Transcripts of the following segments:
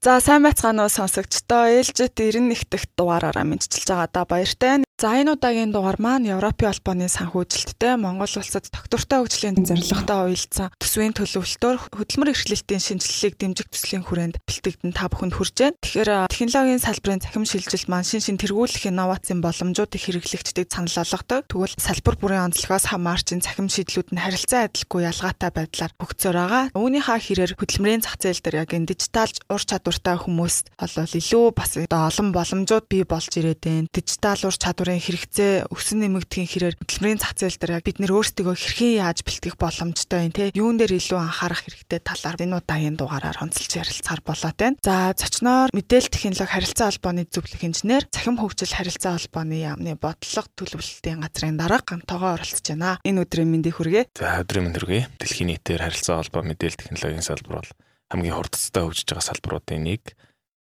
За сайн байцгаана уу сонсогчдоо ээлжит 91 дахь дугаараараа мэдчилж байгаадаа баяртай. За энэ удаагийн дугаар маань Европын албаны санхүүжилттэй Монгол улсад доктортой хөгжлийн зорилготой уялдсан төсвийн төлөвлөлтөөр хөдөлмөр эрхлэлтийн шинжилгээг дэмжих төслийн хүрээнд бэлтгэгдэн та бүхэнд хүрж байна. Тэгэхээр технологийн салбарын цахим шилжилт маань шин шин тэргүүлэх инновацийн боломжуудыг хэрэглэгчдийг санал болгодог. Тэгвэл салбар бүрийн онцлогоос хамаарч энэ цахим шийдлүүд нь харилцан адилгүй ялгаатай байдлаар хөгцөөр байгаа. Үүнийхээ хэрээр хөдөлмөрийн зах зээл дээр яг энэ дижитал ур чадвартай хүмүүст болол илүү бас олон боломжууд бий болж ирээд байна. Дижитал ур чадвар салбарын хэрэгцээ өсөн нэмэгдэхийн хэрээр хөдөлмөрийн зах зээл дээр бид нэр өөрсдөө хэрхэн яаж бэлтгэх боломжтой юм те юун дээр илүү анхаарах хэрэгтэй талаар энэ удаагийн дугаараар онцлж ярилцахаар болоод байна. За зочноор мэдээлэл технологи харилцаа холбооны зөвлөх инженер, цахим хөгжил харилцаа холбооны яамны бодлого төлөвлөлтийн газрын дарга гамтойгоо оролцож байна. Энэ өдрийн мэндийг хүргэе. За өдрийн мэнд хүргэе. Дэлхийн нийтээр харилцаа холбоо мэдээлэл технологийн салбар бол хамгийн хурдцтай хөгжиж байгаа салбаруудын нэг.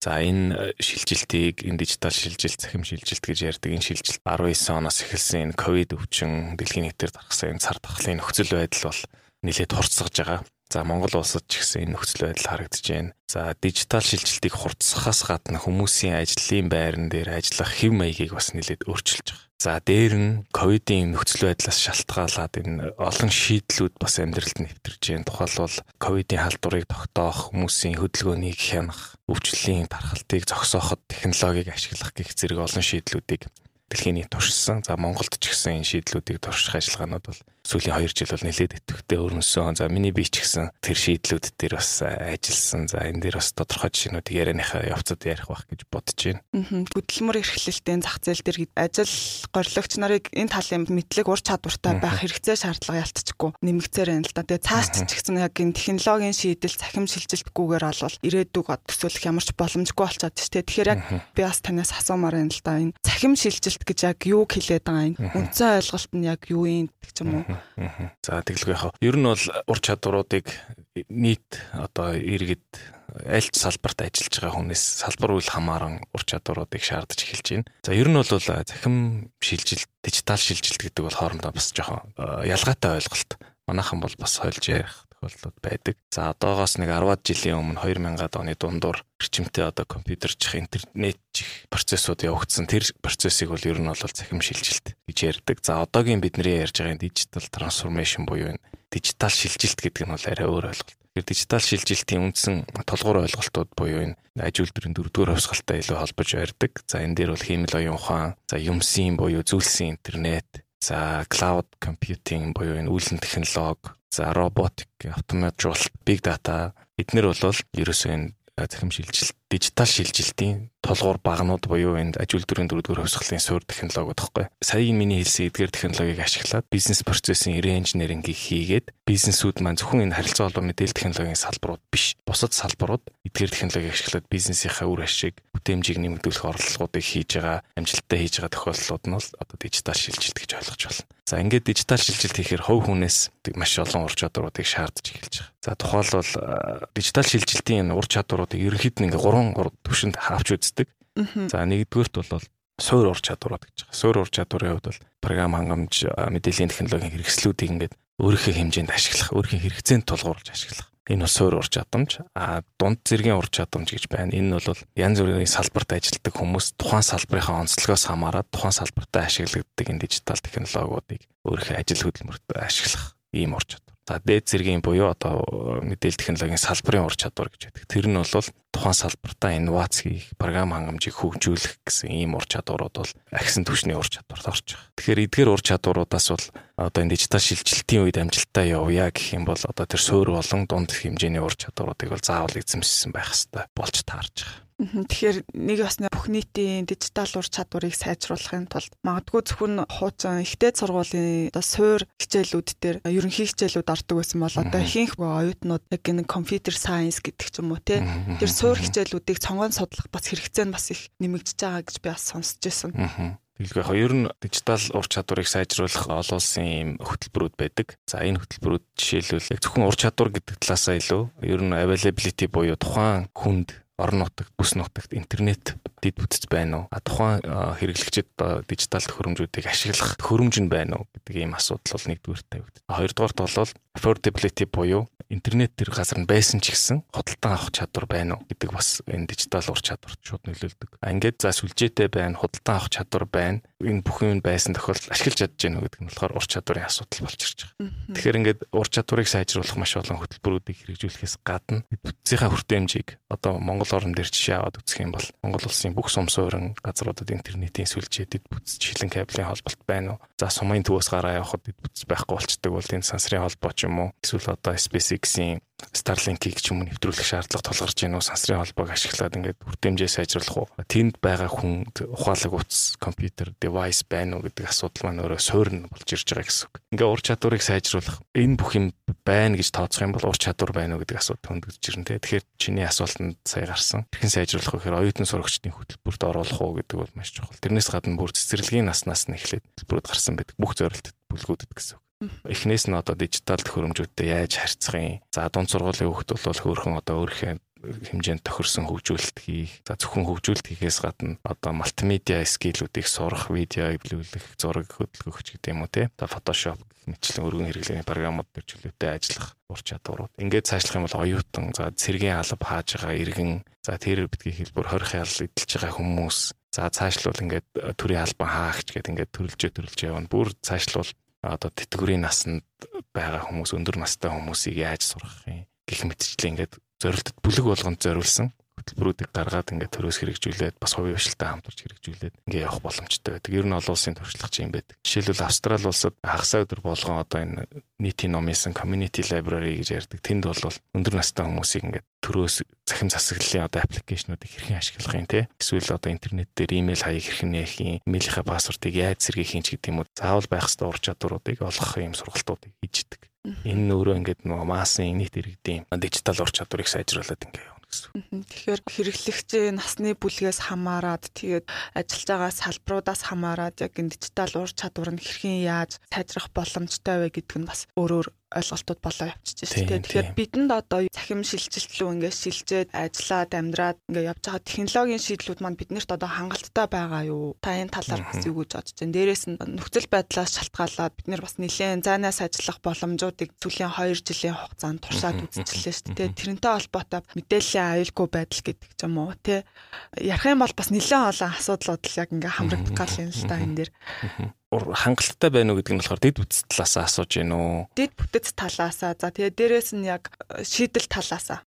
За энэ э, шилжилтийг энэ дижитал шилжилт, цахим шилжилт гэж ярьдаг энэ шилжилт 19 оноос эхэлсэн энэ ковид өвчин дэлхийн нийтээр дарахсан энэ цар тахлын нөхцөл байдал бол нэлээд хурцсагж байгаа. За Монгол улсад ч гэсэн энэ нөхцөл байдал харагдаж байна. За дижитал шилжилтийг хурцсахаас гадна хүмүүсийн ажлын байран дээр ажиллах хэв маягийг бас нэлээд өөрчилж байгаа. За дээр нь ковидын нөхцөл байдлаас шалтгаалаад энэ олон шийдлүүд бас амьдралд нэвтэрж байна. Тухайлбал ковидын халдварыг тогтоох, хүмүүсийн хөдөлгөөнийг хянах, өвчлөлийн тархалтыг зогсооход технологиг ашиглах гэх зэрэг олон шийдлүүдийг дэлхийн нийт туршсан. За Монголд ч гэсэн энэ шийдлүүдийг турших ажиллагаанууд бол сүүлийн 2 жил бол нэлээд идэвхтэй өрнөсөн. За миний би ч гэсэн тэр шийдлүүд дээр бас ажилласан. За энэ дээр бас тодорхой жишээнүүдийг ярианыхаа явцад ярих байх гэж бодож байна. Хөдөлмөр эрхлэлтийн зах зээл дээр ажил горилогч нарыг энэ талын мэдлэг ур чадвартай байх хэрэгцээ шаардлага ялцчихгүй нэмэгцээр байна л да. Тэгээ цааш ч гэсэн яг энэ технологийн шийдэл цахим шилжилтгүйгээр олвол ирээдүг төсөөлөх ямар ч боломжгүй болчиход тийм. Тэгэхээр яг би бас танаас асуумаар байна л да. Энэ цахим шилжилт гэж яг юу хэлээд байгаа юм? Үндсэн ойлголт нь яг юу юм гэх юм уу? За тэгэлгүй яхаа. Ер нь бол ур чадваруудыг нийт одоо иргэд аль ч салбарт ажиллаж байгаа хүнээс салбар үйл хамааран ур чадваруудыг шаардаж эхэлж байна. За ер нь бол захим шилжилт, дижитал шилжилт гэдэг бол хоорондоо бас жоохон ялгаатай ойлголт. Манайхан бол бас хойлж ярих тохиолдлууд байдаг. За одоогоос нэг 10-аад жилийн өмнө 2000-ад оны дундуур эрчимтэй одоо компьютерчих интернетчих процессууд явагдсан. Тэр процессыг бол ер нь бол захим шилжилт гэж ярьдаг. За одоогийн бидний ярьж байгаа digital transformation буюу энэ дижитал шилжилт гэдэг нь бол арай өөр ойлголт. Тэр дижитал шилжилтийн үндсэн толгуур ойлголтууд буюу энэ аж үйлдвэрийн дөрөвдүгээр хувьсгалтай илүү холбож барьдаг. За энэ дээр бол хиймэл оюун ухаан, за юмсын буюу зүйлсийн интернет, за cloud computing буюу энэ үйлэн технологи, За роботик, автоматжуулалт, big data. Эднэр бол ерөөсөө энэ захим шилжилт, дижитал шилжилтийн толгуур багнууд буюу энэ аж үйлдвэрийн дөрөвдүгээр хувьсгалын суур технологиуд гэхгүй. Саяын миний хэлсэн эдгээр технологиг ашиглаад бизнес процессын re-engineering-ийг хийгээд бизнесүүд маань зөвхөн энэ харилцаа холбоо мэдээлэл технологийн салбарууд биш, бусад салбарууд эдгээр технологиг ашиглаад бизнесийнхаа үр ашиг, бүтээмжийг нэмэгдүүлэх орлогоодыг хийж байгаа, амжилттай хийж байгаа тохиолдлууд нь бол одоо дижитал шилжилт гэж ойлгож байна. За ингээд дижитал шилжилт хийхээр хувь хүнээс маш олон ур чадваруудыг шаардж эхэлж байгаа. За тухайлбал дижитал шилжилтийн ур чадваруудыг ерөнхийд нь ингээ 3 төвшөнд хаавч үз үздэг. За нэгдүгürt бол суур ур чадварууд гэж байгаа. Суур ур чадварын хувьд бол програм хангамж, мэдээллийн технологийн хэрэгслүүдийг ингээд өөрийнхөө хэмжээнд ашиглах, өөрийнхөө хэрэгцээнд тулгуурлаж ашиглах. Энэ бол суур ур чадамж. А дунд зэргийн ур чадамж гэж байна. Энэ бол янз бүрийн салбарт ажилладаг хүмүүс тухайн салбарынхаа онцлогоос хамаарат тухайн салбартаа ашиглагддаг энэ дижитал технологиудыг өөрийнхөө ажил хөдөлмөрт ашиглах ийм ур чадвар. За дээд зэргийн буюу одоо мэдээлэл технологийн салбарын ур чадвар гэж байдаг. Тэр нь бол тухайн салбартаа инновац хийх, програм хангамжийг хөгжүүлэх гэсэн ийм ур чадварууд бол агсан түвшний ур чадварт орж байгаа. Тэгэхээр эдгээр ур чадваруудаас бол одоо энэ дижитал шилжилтийн үед амжилттай явъя гэх юм бол одоо тэр суур болон дунд хэмжээний ур чадваруудыг бол заавал эзэмшсэн байх хэрэгтэй болж таарж байгаа. Тэгэхээр нэг бас бүх нийтийн дижитал ур чадварыг сайжруулахын тулд магадгүй зөвхөн хуучин ихтэй сургуулийн одоо суур хичээлүүд дээр ерөнхий хичээлүүд ордог байсан бол одоо ихэнх оюутнууд яг энэ компьютер сайенс гэдэг ч юм уу те тэр суур хичээлүүдийг цонгон судлах бас хэрэгцээ нь бас их нэмэгдэж байгаа гэж би бас сонсч байсан. Тэгэлгүй яг ер нь дижитал ур чадварыг сайжруулах олон улсын ийм хөтөлбөрүүд байдаг. За энэ хөтөлбөрүүд жишээлбэл зөвхөн ур чадвар гэдэг талаасаа илүү ер нь availability буюу тухайн хүнд орон нутагт, бүс нутагт интернет дэд бүтц байна уу? А тухайн хэрэглэгчид дижитал төхөөрөмжүүдийг ашиглах төхөөрөмж нь байна уу гэдэг ийм асуудал бол нэгдүгээр тавигд. Хоёрдугаарт бол affordability буюу интернет тэр газар нь байсан ч гэсэн худалдан авах чадвар байна уу гэдэг бас энэ дижитал ур чадварт шууд нөлөөлдөг. Ингээд за сүлжээтэй байна, худалдан авах чадвар байна. Энэ бүх юм байсан тохиолдолд ашиглаж чадж гэнэ гэдэг нь болохоор ур чадварын асуудал болж ирж байгаа. Тэгэхээр ингээд ур чадварыг сайжруулах маш олон хөтөлбөрүүдийг хэрэгжүүлэхээс гадна бүтцийнхаа хүртээмжийг одоо Монгол орн дээр жишээ аваад үзэх юм бол Монгол улсын бүх сум суурин газруудад интернетийн сүлжээдэд бүтц чихлэн кабелийн холболт байна уу? За сумын төвөөс гараа явахад бүтц байхгүй болчдөг бол энэ сансрын холбоо ч юм уу? Эсвэл одоо SpaceX-ийн Starlink-ийг ч юм уу нэвтрүүлэх шаардлага тулгарч гэнэ үү сансрын холбоог ашиглаад ингээд хүртээмжээ сайжруулах уу тэнд байгаа хүн ухаалаг утас компьютер device байна уу гэдэг асуудал маань өөрөө суурн болж ирж байгаа гэсэн үг. Ингээ ур чадварыг сайжруулах энэ бүх юм байна гэж тооцох юм бол ур чадвар байна уу гэдэг асуудал хөндөгдөж ирнэ те. Тэгэхээр чиний асуултанд сая гарсан. Хэрхэн сайжруулах вэ гэхээр оюутан сурагчдын хөтөлбөрт оруулах уу гэдэг бол маш чухал. Тэрнээс гадна бүр цэцэрлэгийн наснаас нь эхлээд хөтөлбөрөд гарсан байдаг. Бүх зорилтод бүлгүүдэд гэсэн үг. Эхнээс нь одоо дижитал төхөөрөмжүүдтэй яаж харьцах юм. За дунд сургуулийн хүүхд бол хөөрхөн одоо өөрийнхөө хэмжээнд тохирсон хөгжүүлэлт хийх. За зөвхөн хөгжүүлэлт хийхээс гадна одоо мультимедиа скиллүүдийг сурах, видео эвлүүлэх, зураг хөдөлгөх гэдэг юм уу те. За Photoshop мэтчлэн өргөн хэрэглээний програмууд төр чөлөөтэй ажиллах ур чадварууд. Ингээд цаашлах юм бол оюутан, за цэргийн алба хааж байгаа иргэн, за тэр битгий хэлбэр хорих ял эдэлж байгаа хүмүүс. За цаашлуул ингээд төрийн албан хаагч гэдэг ингээд төрөлжөө төрөлжөө явна. Бүр цаашлуул одоо тэтгэврийн насанд байгаа хүмүүс өндөр настай хүмүүсийг яаж сургах юм? Гэх мэтчлээ ингээд зорилтод бүлэг болгонд зориулсан хөтөлбөрүүдийг гаргаад ингээд төрөөс хэрэгжүүлээд бас хувийн хвшилтаа хамтарч хэрэгжүүлээд ингээд явах боломжтой байдаг. Ер нь олон улсын туршлага юм байдаг. Жишээлбэл Австрали улсад хагасаа өдөр болгон одоо энэ нийтийн номынсан community library гэж ярьдаг. Тэнд бол өндөр настай хүмүүсийг ингээд төрөөс захим засаглалын одоо аппликейшнуудыг хэрхэн ашиглах юм те эсвэл одоо интернет дээр имэйл хаяг хэрхэн нээх юм имэйлийнхаа пассвортыг яаж сэргээх юм ч гэдэг юм уу заавал байх ёстой ур чадваруудыг олгох юм сургалтуудыг хийждэг. Энэ нь өөрөө ингээд нөгөө массын нийт иргэдийн дижитал ур чадварыг сайжруулад ингээд. Тэгэхээр хэрэглэгчийн насны бүлгээс хамаарад тэгээд ажиллаж байгаа салбаруудаас хамаарад яг энэ дижитал ур чадвар нь хэрхэн яаж сайжрах боломжтой вэ гэдг нь бас өөрөөр ойлголтууд болоо явчихж байна. Тэгэхээр бидэнд одоо цахим шилжилтлүү ингээд шилжээд ажиллаад амьдраад ингээд явж байгаа технологийн шийдлүүд маань биднэрт одоо хангалттай байгаа юу? Та энэ талаар бас юу гэж бодож байна? Дээрээс нь нөхцөл байдлаас шалтгаалаад бид нар бас нэлээд зайнаас ажиллах боломжуудыг сүүлийн 2 жилийн хугацаанд туршаад үзчихлээ шүү дээ. Тэрнтэй холбоотой мэдээллийн аюулгүй байдал гэдэг ч юм уу тий. Ярих юм бол бас нэлээд олон асуудлууд л яг ингээд хамрагдах гал юм л та энэ дэр хангалттай байна уу гэдэг нь болохоор дэд бүтц талаасаа асууж гин үү? Дэд бүтц талаасаа. За тэгээ дээрэс нь яг э, шийдэл талаасаа.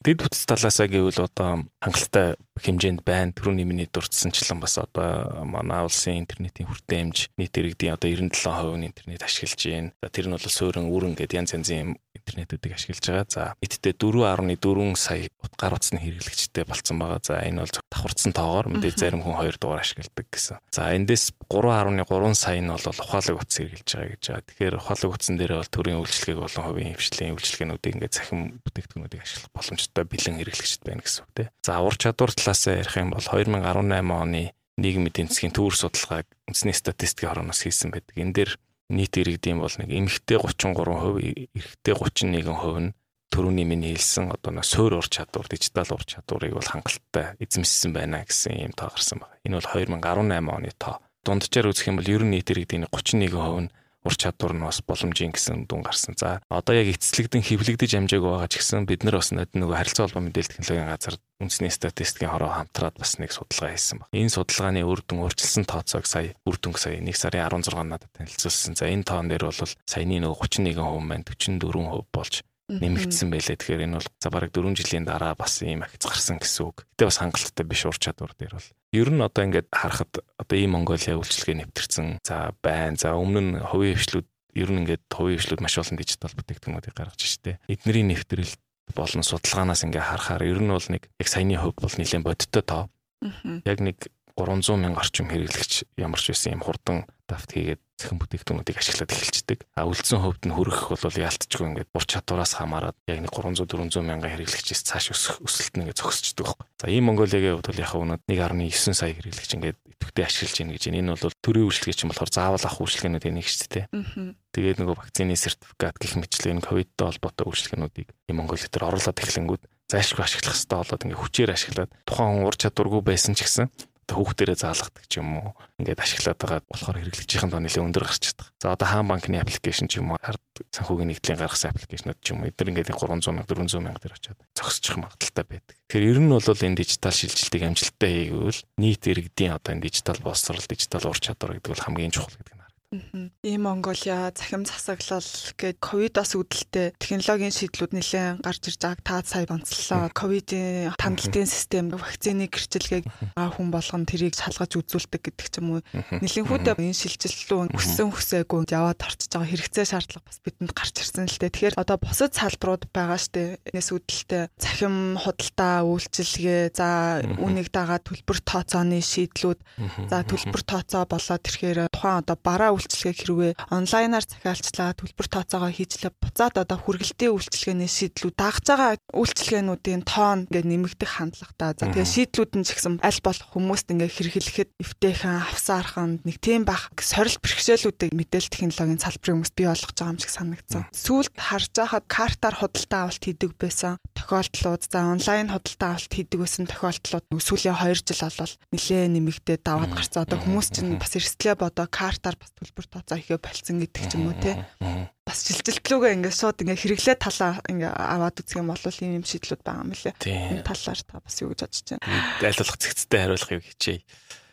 Дэд бүтц талаасаа гэвэл одоо хангалттай хэмжээнд байна. Төрөний миний дурдсанчлан бас одоо манай улсын интернетийн хүртээмж нийт иргэдийн одоо 97% нь интернет ашиглаж байна. За тэр нь бол суурин үрэн гэдэг янз янзын интернетүүдийг ашиглаж байгаа. За нийтдээ 4.4 сая утгаар утасны хэрэглэгчтэй болцсон байгаа. За энэ бол давхарцсан тоогоор мэдээ зарим хүн 2 дугаар ашигладаг гэсэн. За эндээс 3.3 сая нь бол ухаалаг утас хэрэглэж байгаа гэж байгаа. Тэгэхээр ухаалаг утсан дээр бол төрийн үйлчлэгийг болон хувийн хвшлийн үйлчлэгээнүүдийг ингээд захин бүтээгдэхүүнүүдийг ашиглах боломжтой бэлэн хэрэглэгчд байна гэсэн үг тийм. За ур чадвар талаас ярих юм бол 2018 оны нийгмийн эдийн засгийн төвөр судалгааг үндэсний статистикийн хорооноос хийсэн байдаг. Энэ дээр нийт иргэдийн бол нэг эмэгтэй 33%, эрэгтэй 31% нь төрөүний миний хэлсэн одоо нэг суур ур чадвар, дижитал ур чадварыг бол хангалттай эзэмшсэн байна гэсэн юм тоо гарсан байна. Энэ бол 2018 оны тоо. Дунджаар үзэх юм бол ер нь нийт иргэдийн 31% нь ур чадвар нь бас боломжийн гэсэн дүн гарсан. За одоо яг эцэслэгдэн хөвлөгдөж амжааг байгаа ч гэсэн бид нар бас нөгөө харилцаа холбоо мэдээлэл технологийн газар үндэсний статистикийн хороо хамтраад бас нэг судалгаа хийсэн баг. Энэ судалгааны үр дүн өөрчилсөн тооцоог сая үр дүнг сая 1 сарын 16 надад танилцуулсан. За энэ тоон дээр бол саяны нөгөө 31% маань 44% болж нэмэгдсэн байлээ. Тэгэхээр энэ бол за бараг 4 жилийн дараа бас ийм ахиц гарсан гэсэн үг. Гэтэ бас хангалттай биш ур чадвар дээр бол Ер нь одоо ингээд харахад одоо ийм Монголиа үйлчлэгээ нэвтэрсэн. За байна. За өмнө нь хувийн хвшлүүд ер нь ингээд хувийн хвшлүүд маш олон дижитал бүтээгдэхүүнүүдийг гаргаж штэ. Эднэрийн нэвтрэл болон судалгаанаас ингээ харахаар ер нь бол нэг яг саяны хувь бол нэлээд бодиттой тоо. Яг нэг 300 мянга орчим хэрэглэгч ямар ч байсан юм хурдан давт хийгээд цэхэн бүтээгдэхүүнүүдийг ашиглаад эхэлждэг. А үлдсэн хөвд нь хүрэх бол яалтчгүй ингээд ур чадвараас хамаарат яг нэг 300 400 мянган хэрэглэгчээс цааш өсөх өсөлт нь ингээд зогсчдөг байхгүй. За ийм Монголиагийн хувьд бол яг өнөд 1.9 сая хэрэглэгч ингээд идэвхтэй ашиглаж байна гэж. Энэ бол төрийн үйлчлэгээ чинь болохоор заавал авах үйлчлэгээнүүд нэг шүү дээ. Тэгээд нөгөө вакцины сертификат гэх мэтлээ энэ ковидтой холбоотой үйлчлэгээнүүдийг ийм Монголиа дээр оруулаад эхлэнгүүд зайлшгүй ашиглах хэрэгтэй болоод ингээ хүчээр ашиглаад тухайн хүн ур чадваргүй байсан ч гэсэн хүүхдэрээ заалгадаг ч юм уу ингээд ашиглаад байгаа болохоор хэрэглэгчийн тоо нэлээд өндөр гарч чаддаг. За одоо хаан банкны аппликейшн ч юм уу ард санхүүгийн нэгдлийн гаргасан аппликейшнуд ч юм уу эдгээр ингээд 300 мянга 400 мянга төр очиад зогсчих магадaltaй байдаг. Тэгэхээр ер нь бол энэ дижитал шилжилтийг амжилттай хийгүүл нийт иргэдийн одоо энэ дижитал боловсрол, дижитал ур чадвар гэдэг бол хамгийн чухал гэдэг Ийм Монголиа захим засаглал гээд ковидоос үүдэлтэй технологийн шийдлүүд нэлээд гарч ирж байгааг та сая онцлоо. Ковидын хангалтын систем, вакцины гэрчилгээг хүн болгон тэрийг шалгаж үзүүлдэг гэдэг ч юм уу. Нэлийн хүүдээ энэ шилжилтлүү өссөн хүсээгүй яваад орчиж байгаа хэрэгцээ шаардлага бас бидэнд гарч ирсэн л дээ. Тэгэхээр одоо босод салбарууд байгаа штэ. Энэс үүдэлтэй захим худалдаа үйлчилгээ, за үнийг дагаад төлбөр тооцооны шийдлүүд, за төлбөр тооцоо болоод тэрхээр тухайн одоо бараа үйлчлэгээг хэрвээ онлайнаар захиалчлаа төлбөр тооцоогоо хийжлээ буцаад одоо хүргэлтийн үйлчлэгээний шийдлүүд дагж байгаа үйлчлэгээнүүдийн тоон ингээд нэмэгдэх хандлагатай. За тэгээ шийдлүүд нь ч гэсэн аль болох хүмүүст ингээд хэрэглэхэд эвтэйхэн авсаарханд нэг тийм бах сорил бэрхшээлүүдийг мэдээлэл технологийн салбарын хүмүүст бий болгож байгаа юм шиг санагдсан. Сүүлд харж байхад картаар худалдаа авалт хийдэг байсан тохиолдлууд за онлайн худалдаа авалт хийдэг байсан тохиолдлууд сүүлийн 2 жил болол нэлээ нэмэгдээд даваад гарцаа. Одоо хүмүүс чинь бас эрсдлээ бодоо картаар бас төлбөр тооцоо ихэ болцсон гэдэг ч юм уу те. Бас жилжилтлүүгээ ингээд шууд ингээд хэрэглээ талаа ингээд аваад үзэх юм бол ийм юм шийдлүүд байгаа юм лээ. Энэ талаар та бас юу гэж бодож байна? Аль болох зэгцтэй хариулахыг хичээе.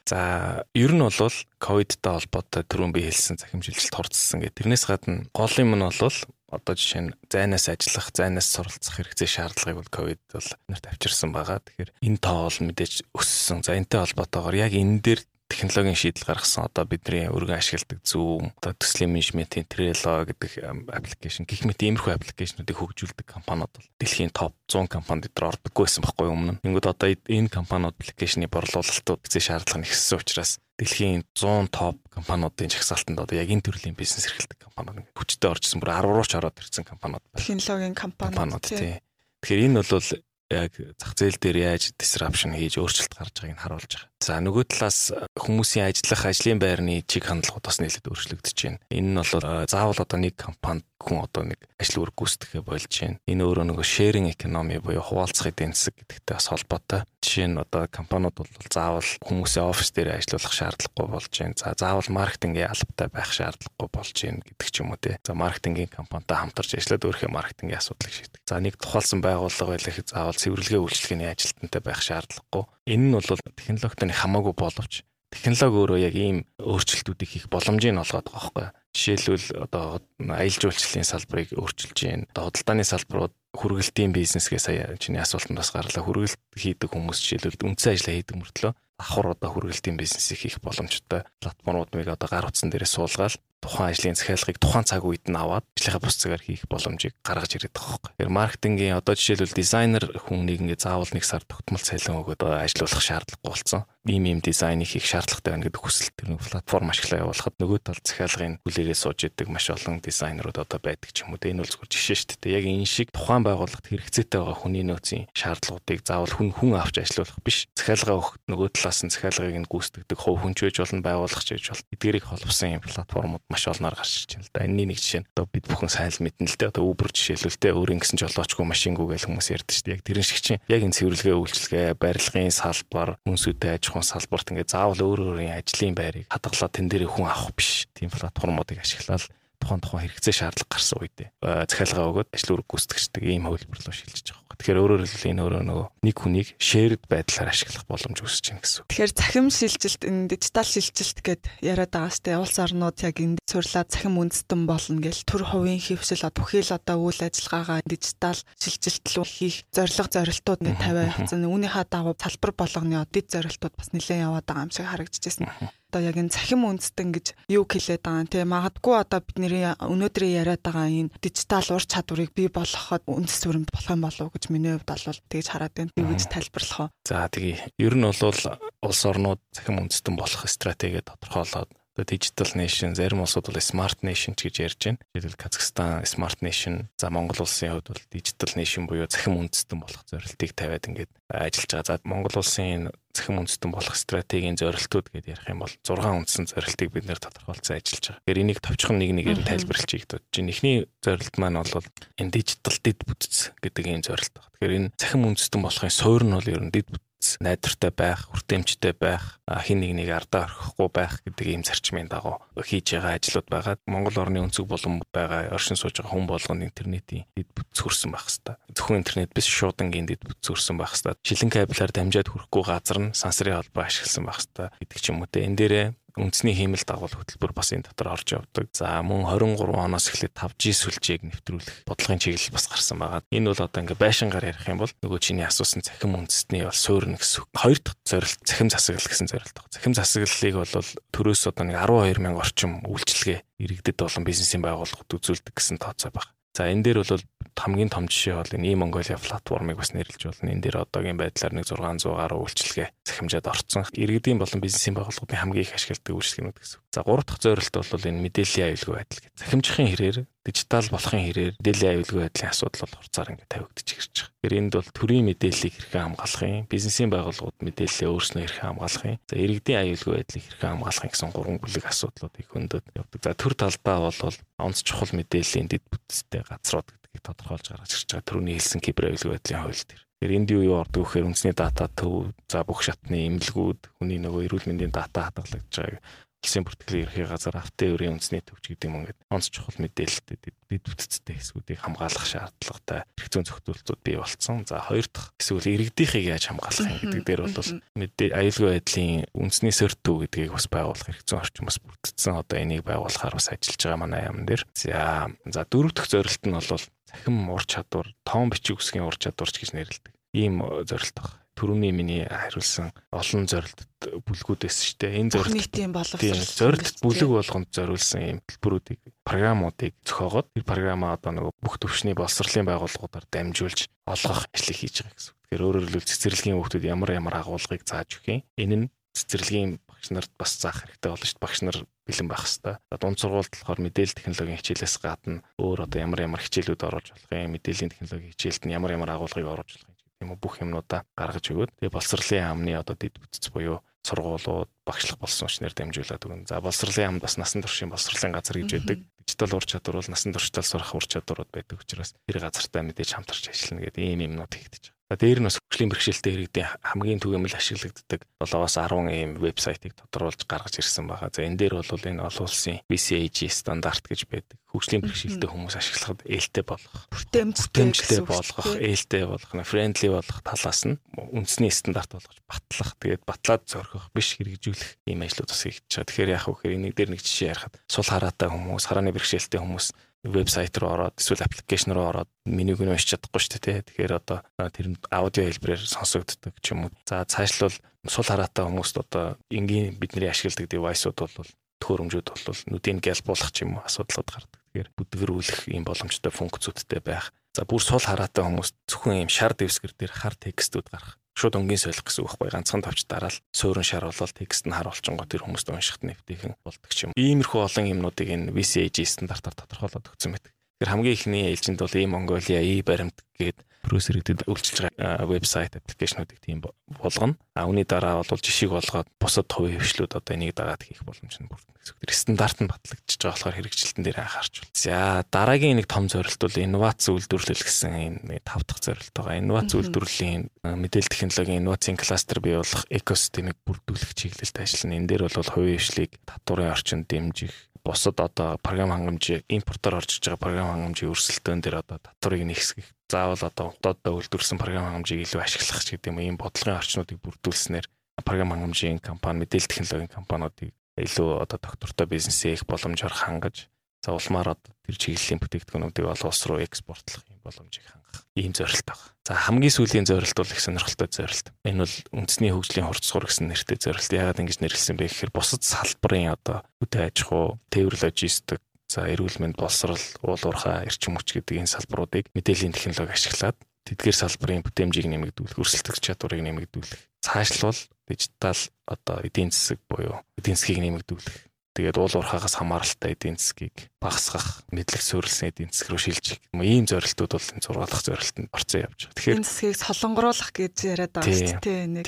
За ер нь бол ковидтай холбоотой түрүүн би хэлсэн захим шилжилт хурцсан гэх. Тэрнээс гадна гол юм нь бол одоо жишээ нь зайнаас ажиллах, зайнаас суралцах хэрэгцээ шаардлагыг бол ковид бол нарт авчирсан байгаа. Тэгэхээр энэ тоо бол мэдээж өссөн. За энэтэй холбоотойгоор яг энэ дээр технологийн шийдэл гаргасан одоо бидний өргөн ашигладаг Zoom, одоо төслийн менежментийн Trello гэдэг аппликейшн гэх мэт иймэрхүү аппликейшнуудыг хөгжүүлдэг компаниуд бол дэлхийн топ 100 компанид дээр ордоггүй байсан байхгүй өмнө. Ингээд одоо энэ компаниуд аппликейшны борлуулалтууд хэзээ шаардлага нэгссэн учраас дэлхийн 100 топ компаниудын жагсаалтанд одоо яг энэ төрлийн бизнес эрхэлдэг компаниуд хүчтэй оржсэн бүр 10 руу ч ороод ирсэн компаниуд байна. Технологийн компаниуд тий. Тэгэхээр энэ бол яг зах зээл дээр яаж disruption хийж өөрчлөлт гарч байгааг нь харуулж байгаа. За нөгөө талаас хүмүүсийн ажиллах ажлын байрны чиг хандлагууд бас нэлээд өөрчлөгдөж байна. Энэ нь бол заавал одоо нэг компанид хүн одоо нэг ажил үүрэг гүйцэтгэхэ болж байна. Энэ өөрөө нөгөө sharing economy буюу хуваалцах эдийн засаг гэдэгтэй бас холбоотой. Жишээ нь одоо компаниуд бол заавал хүмүүсээ офис дээр ажиллуулах шаардлагагүй болж байна. За заавал маркетингийн албатай байх шаардлагагүй болж байна гэдэг ч юм уу те. За маркетингийн компанитай хамтарч ажиллаад өөрийнхөө маркетингийн асуудлыг шийдэх. За нэг тухайлсан байгууллага байлах заавал цэвэрлэгээ үйлчлэгээний ажилтнтай байх шаардлагагүй. Энэ нь бол технологитой хамаагүй боловч технологи өөрөө яг ийм өөрчлөлтүүдийг хийх боломжийг олгоод байгаа байхгүй. Жишээлбэл одоо аялал жуулчлалын салбарыг өөрчилж байна. Одоо худалдааны салбарууд хүргэлтийн бизнесгээ сая чиний асуултанд бас гарлаа. Хүргэлт хийдэг хүмүүс жишээлбэл үндсэн ажиллаа хийдэг мөртлөө давхар одоо хүргэлтийн бизнесийг хийх боломжтой платформуудыг одоо гар утсан дээрээ суулгаад тухайн ажлын захиалгыг тухайн цаг үед нь аваад ажлынхаа бус цагаар хийх боломжийг гаргаж ирээд байгаа байхгүй. Тэгэхээр маркетингийн одоо жишээлбэл дизайнер хүнийг ингээ заавал нэг сар тогтмол цалин өгөөд ажиллуулах шаардлагагүй болсон. Ийм ийм дизайныг хийх шаардлагатай байна гэдэг хүсэлт тэр платформ ашиглаа явуулахад нөгөө тал захиалгын хүлээрээ сууж идэг маш олон дизайнерууд одоо байдаг ч юм уу. Энэ бол зөвхөн жишээ шүү дээ. Яг энэ шиг тухайн байгууллагт хэрэгцээтэй байгаа хүний нөөцийн шаардлагуудыг заавал хүн хүн авч ажиллуулах биш. Захиалга өгөх нөгөө талаас нь захиалгыг нь гүйцэтгэдэг хувь хүн ч байж болно, байгууллага ч байж болно. Эдгээрийг холбосон юм платформуд маш олноор гарч ирж байна л да. Энэний нэг жишээ нь одоо бид бүхэн сайн мэднэ л дээ. Одоо Uber жишээлбэлтэй өөрийн гэсэн жолоочгүй машингүй гэж хүмүүс ярьдаг шүү дээ. Яг тэрэн шиг чинь яг энэ цэвэрлэгээ үйлчилгээ, барилгын салбар, хүнсүүтэй аж ахуйн салбарт ингээ заавал өөр өөрийн ажлын байрыг хадгалаад тэн дээр хүн авах биш. Тийм платформуудыг ашиглаад тухайн тухайн хэрэгцээ шаардлага гарсан үедээ захиалгаа өгөөд ажил үүрэг гүйцэтгэждэг ийм хувилбар руу шилжиж. Тэгэхээр өөрөөр хэлбэл энэ өөрөө нөгөө нэг хүнийг shared байдлаар ашиглах боломж үүсэж байна гэсэн. Тэгэхээр цахим шилжилт энэ дижитал шилжилт гэд яриад байгаа сте улс орнууд яг энэ сурлаа цахим үндэстэн болно гэл төр хувийн хөвшил бүхэл одоо үйл ажиллагаагаа дижитал шилжилт рүү хийх зорилго зорилтууд ингэ тавиа явцсан. Үүнийхээ дагуу салбар болгоны дид зорилтууд бас нэлээд яваад байгаа юм шиг харагдчихсэн одоо яг энэ цахим үндэстэн гэж юу хэлээд байгаа юм те магадгүй одоо бидний өнөөдрийн яриад байгаа энэ дижитал ур чадварыг бий болгоход үндэс дүрмд болох юм болов уу гэж миний хувьд бол тэгж хараад байна. Гэж тайлбарлах уу. За тэгээ ер нь бол улс орнууд цахим үндэстэн болох стратеги тодорхойлоод digital nation зарим улсууд бол smart nation ч гэж ярьж байна. Жишээлбэл Казахстан smart nation, за Монгол улсын хувьд бол digital nation буюу захим үндэстэн болох зорилтыг тавиад ингээд ажиллаж байгаа. За Монгол улсын захим үндэстэн болох стратегийн зорилтууд гэдээ ярих юм бол 6 үндсэн зорилтыг бид нэр тодорхойлцсон ажиллаж байгаа. Тэгэхээр энийг товчхон нэг нэгээр нь тайлбарлаж ийгдэж байна. Эхний зорилт маань бол энэ digital дид бүтц гэдэг ийм зорилт байна. Тэгэхээр энэ захим үндэстэн болохын суурь нь бол ер нь бүтц бүтц найдвартай байх, хүртээмжтэй байх, хин нэг нэг ардаа орхихгүй байх гэдэг ийм зарчмын дагуу хийж байгаа ажлууд байгаа. Монгол орны өнцөг болон байгаа оршин сууж байгаа хүн болгоно интернетийн дэд бүтц хүрсэн байх хэвээр. Зөвхөн интернет биш шуудангийн дэд бүтц хүрсэн байх хэвээр. Шилэн кабелаар дамжаад хүрэхгүй газар нь сансрын холбоо ашигласан байх хэвээр гэдэг ч юм уу те. Энд дээрээ үндэсний хиймэл дагуул хөтөлбөр бас энэ дотор орж явдаг. За мөн 23 оноос эхлээд 5G сүлжээг нэвтрүүлэх бодлогын чиглэл бас гарсан байгаа. Энэ бол одоо ингээ байшингаар ярих юм бол нөгөө чиний асуусан цахим үндэстний бол суурна гэсэн. Хоёр дахь зорилт цахим засаглал гэсэн зорилт байна. Цахим засаглалыг бол төрөөс одоо нэг 12 мянга орчим үйлчилгээ иргэдэд болон бизнесийн байгууллагууд үзүүлдэг гэсэн тооцоо байна. За энэ дээр бол хамгийн том жишээ бол энэ e-Mongolia платформыг бас нэрлэж болно. Энэ дээр одоогийн байдлаар нэг 600 гаруй үйлчилгээ захимжаад орцсон. Иргэдийн болон бизнесийн байгууллагуудын хамгийн их ашигладаг үйлчилгээнүүд гэсэн. За гурав дахь зорилт бол энэ мэдээллийн аюулгүй байдал гэх. Захимжихын хэрээр дижитал болохын хэрээр мэдээллийн аюулгүй байдлын асуудал бол хурцаар ингээд тавигдчих ирж байгаа. Тэгэхээр энд бол төрийн мэдээллийг хэрхэн хамгаалахын, бизнесийн байгууллагууд мэдээлэлээ өөрснөө хэрхэн хамгаалахын, за иргэдийн аюулгүй байдлыг хэрхэн хамгаалахын гэсэн гурван бүлэг асуудлуудыг хөндөд явдаг. За төр талдаа бол онц чухал мэдээллийн дэд бүтцтэй газрууд гэдгийг тодорхойлж гаргаж ирж байгаа төрөний хэлсэн кибер аюулгүй байдлын хууль дээр. Тэгэхээр энд юу юу ордог вэхээр үндэсний дата төв, за бүх шатны имлгүүд, хүний нөгөө эрүүл мэндийн дата хадгалагдж байгааг улсын бүртгэлийн ерхий газар автын өрийн үндэсний төвч гэдэг юм ингээд онц чухал мэдээлэлтэй бид бүтцтэй хэсгүүдийг хамгаалах шаардлагатай эрх зүйн зөвтөлтүүд бий болцсон. За хоёр дахь эсвэл иргэдийнхийг яаж хамгаалах юм гэдэг дээр бол мэдээ аюулгүй байдлын үндэсний сөртүү гэдгийг бас байгуулах эрх зүйн орчин бас бүрдсэн. Одоо энийг байгуулахаар бас ажиллаж байгаа манай яам дээр. За за дөрөв дэх зорилт нь бол цахим ур чадвар, тоон бичиг үсгийн ур чадварч гэж нэрлэдэг. Ийм зорилт баг түрүүний миний хариулсан олон зорилт бүлгүүдээс шүү дээ. Энэ зорилт нийтийн боловсрол зорилт бүлэг болгонд зориулсан юм төлбөрүүдийг програмуудыг зохиогоод тэр програмаа одоо нөгөө бүх төвшний боловсролын байгууллагуудаар дамжуулж олгох ажлыг хийж байгаа гэсэн. Тэгэхээр өөрөөр хэлбэл цэцэрлэгийн хүүхдүүд ямар ямар агуулгыг зааж өгөх юм. Энэ нь цэцэрлэгийн багш нарт бас заах хэрэгтэй болно шүү дээ. Багш нар бэлэн байх хэвээр. Дунд сургуульд болохоор мэдээлэл технологийн хичээлээс гадна өөр одоо ямар ямар хичээлүүд оруулж болох юм, мэдээллийн технологийн хичээлд нь ямар ямар агуулгыг оруулж болох юм уу бүх юмнуудаа гаргаж өгөөд тэгээ боловсролын яамны одоо дэд бүтц буюу сургуулиуд багшлах болсон учраас дамжуулаад өгнө. За боловсролын яамд бас насан туршийн боловсролын газар гэж байдаг. Дижитал ур чадвар бол насан туршдаа сурах ур чадварууд байдаг учраас тэр газартаа мэдээж хамтарч ажиллана гэдэг ийм юмнууд хийгдэж. Дээр нь бас хөгжлийн бэрхшээлтэй иргэдийн хамгийн түгээмэл ашиглагддаг 7-аас 10 ийм вебсайтыг тодруулж гаргаж ирсэн байгаа. За энэ дээр бол энэ олон улсын BCAG стандарт гэж байдаг. Хөгжлийн бэрхшээлтэй хүмүүс ашиглахад ээлтэй болгох, бүтээмжтэй болгох, ээлтэй болгох, friendly болгох талаас нь үндэсний стандарт болгож батлах, тэгээд батлаад зорхих биш хэрэгжүүлэх ийм ажлууд бас хийж байгаа. Тэгэхээр яг хөө энийг дээр нэг жишээ ярихад сул хараатай хүмүүс, харааны бэрхшээлтэй хүмүүс вебсайт руу ороод эсвэл аппликейшн руу ороод менюг нь уншиж чадахгүй шүү дээ. Тэгэхээр одоо тэр аудио хэлбэрээр сонсогддог ч юм уу. За цаашлал сул хараатай хүмүүст одоо энгийн бидний ашигладаг девайсууд бол төхөөрөмжүүд бол нүдийг гялбуулах ч юм уу асуудлууд гардаг. Тэгэхээр бүдгэрүүлэх ийм боломжтой функцүүдтэй байх. За бүр сул хараатай хүмүүс зөвхөн ийм шар дэвсгэр дээр хар текстүүд гарах шууд өнгийн солих гэсэн үг байхгүй ганцхан тавч дараал суурин шар болол текст нь харуулчингоо тэр хүмүүст уншихад нэвтийхэн болдог юм. Иймэрхүү олон юмнуудыг энэ VCAG стандартаар тодорхойлоод өгсөн байдаг. Тэр хамгийн ихний ээлжинд бол e-Mongolia e-баримт гээд брowser-эгдэд үйлчилж байгаа вебсайт аппликейшнуудыг тийм болгоно. А үүний дараа бол жишийг болгоод бусад хувийн хвшлүүд одоо энийг дагаад хийх боломж нь бүрдэнэ гэсэн. Тэр стандарт нь батлагдчихж байгаа болохоор хэрэгжилтэн дээр анхаарч байна. За дараагийн нэг том зорилт бол инновац үйлдвэрлэл гэсэн энэ тав дахь зорилт байгаа. Инновац үйлдвэрлэлийн мэдээлэл технологийн инновацийн кластер бий болох экосистемийг бүрдүүлэх чиглэлд ажиллана. Энэ дээр бол хувийн хвшлийг татварын орчинд дэмжих бусад одоо програм хангамж импортоор орж иж байгаа програм хангамжийн өрсөлдөөн дээр одоо татварыг нэгсгэх заавал одоо удаадлаа үйлдвэрсэн програм хангамжийг илүү ашиглах ч гэдэг юм. Ийм бодлогын орчнуудыг бүрдүүлснээр програм хангамжийн компани мэдээлэл технологийн компаниудыг илүү одоо доктортой бизнесээ их боломжоор хангаж за улмаар одоо тэр чиглэлийн бүтээгдэхүүнүүдийг олон улс руу экспортлох юм боломжийг ийм зорилт байна. За хамгийн сүүлийн зорилт бол их сонирхолтой зорилт. Энэ бол үндэсний хөгжлийн хурцсуур гэсэн нэртэй зорилт. Яагаад ингэж нэрлсэн бэ гэхээр бусад салбарын одоо үтэй аж ахуй, тээвэр логистик, За эрүүл мэнд боловсрал, уул уурхай, эрчим хүч гэдэг энэ салбаруудыг мэдээллийн технологи ашиглаад тэдгээр салбарын бүтээмжийг нэмэгдүүлэх, өрсөлдөх чадварыг нэмэгдүүлэх. Цаашлбал дижитал одоо эдийн засаг буюу эдийн засгийг нэмэгдүүлэх. Тэгээд уул уурхаагаас хамааралтай эдийн засгийг багасгах, мэдлэг суурилсан эдийн засаг руу шилжих. Ийм зорилтууд бол энэ 6 дахь зорилтод орцсон явж байгаа. Тэгэхээр энэ засгийг солонгоруулах гэж яриад байгаа шүү дээ нэг.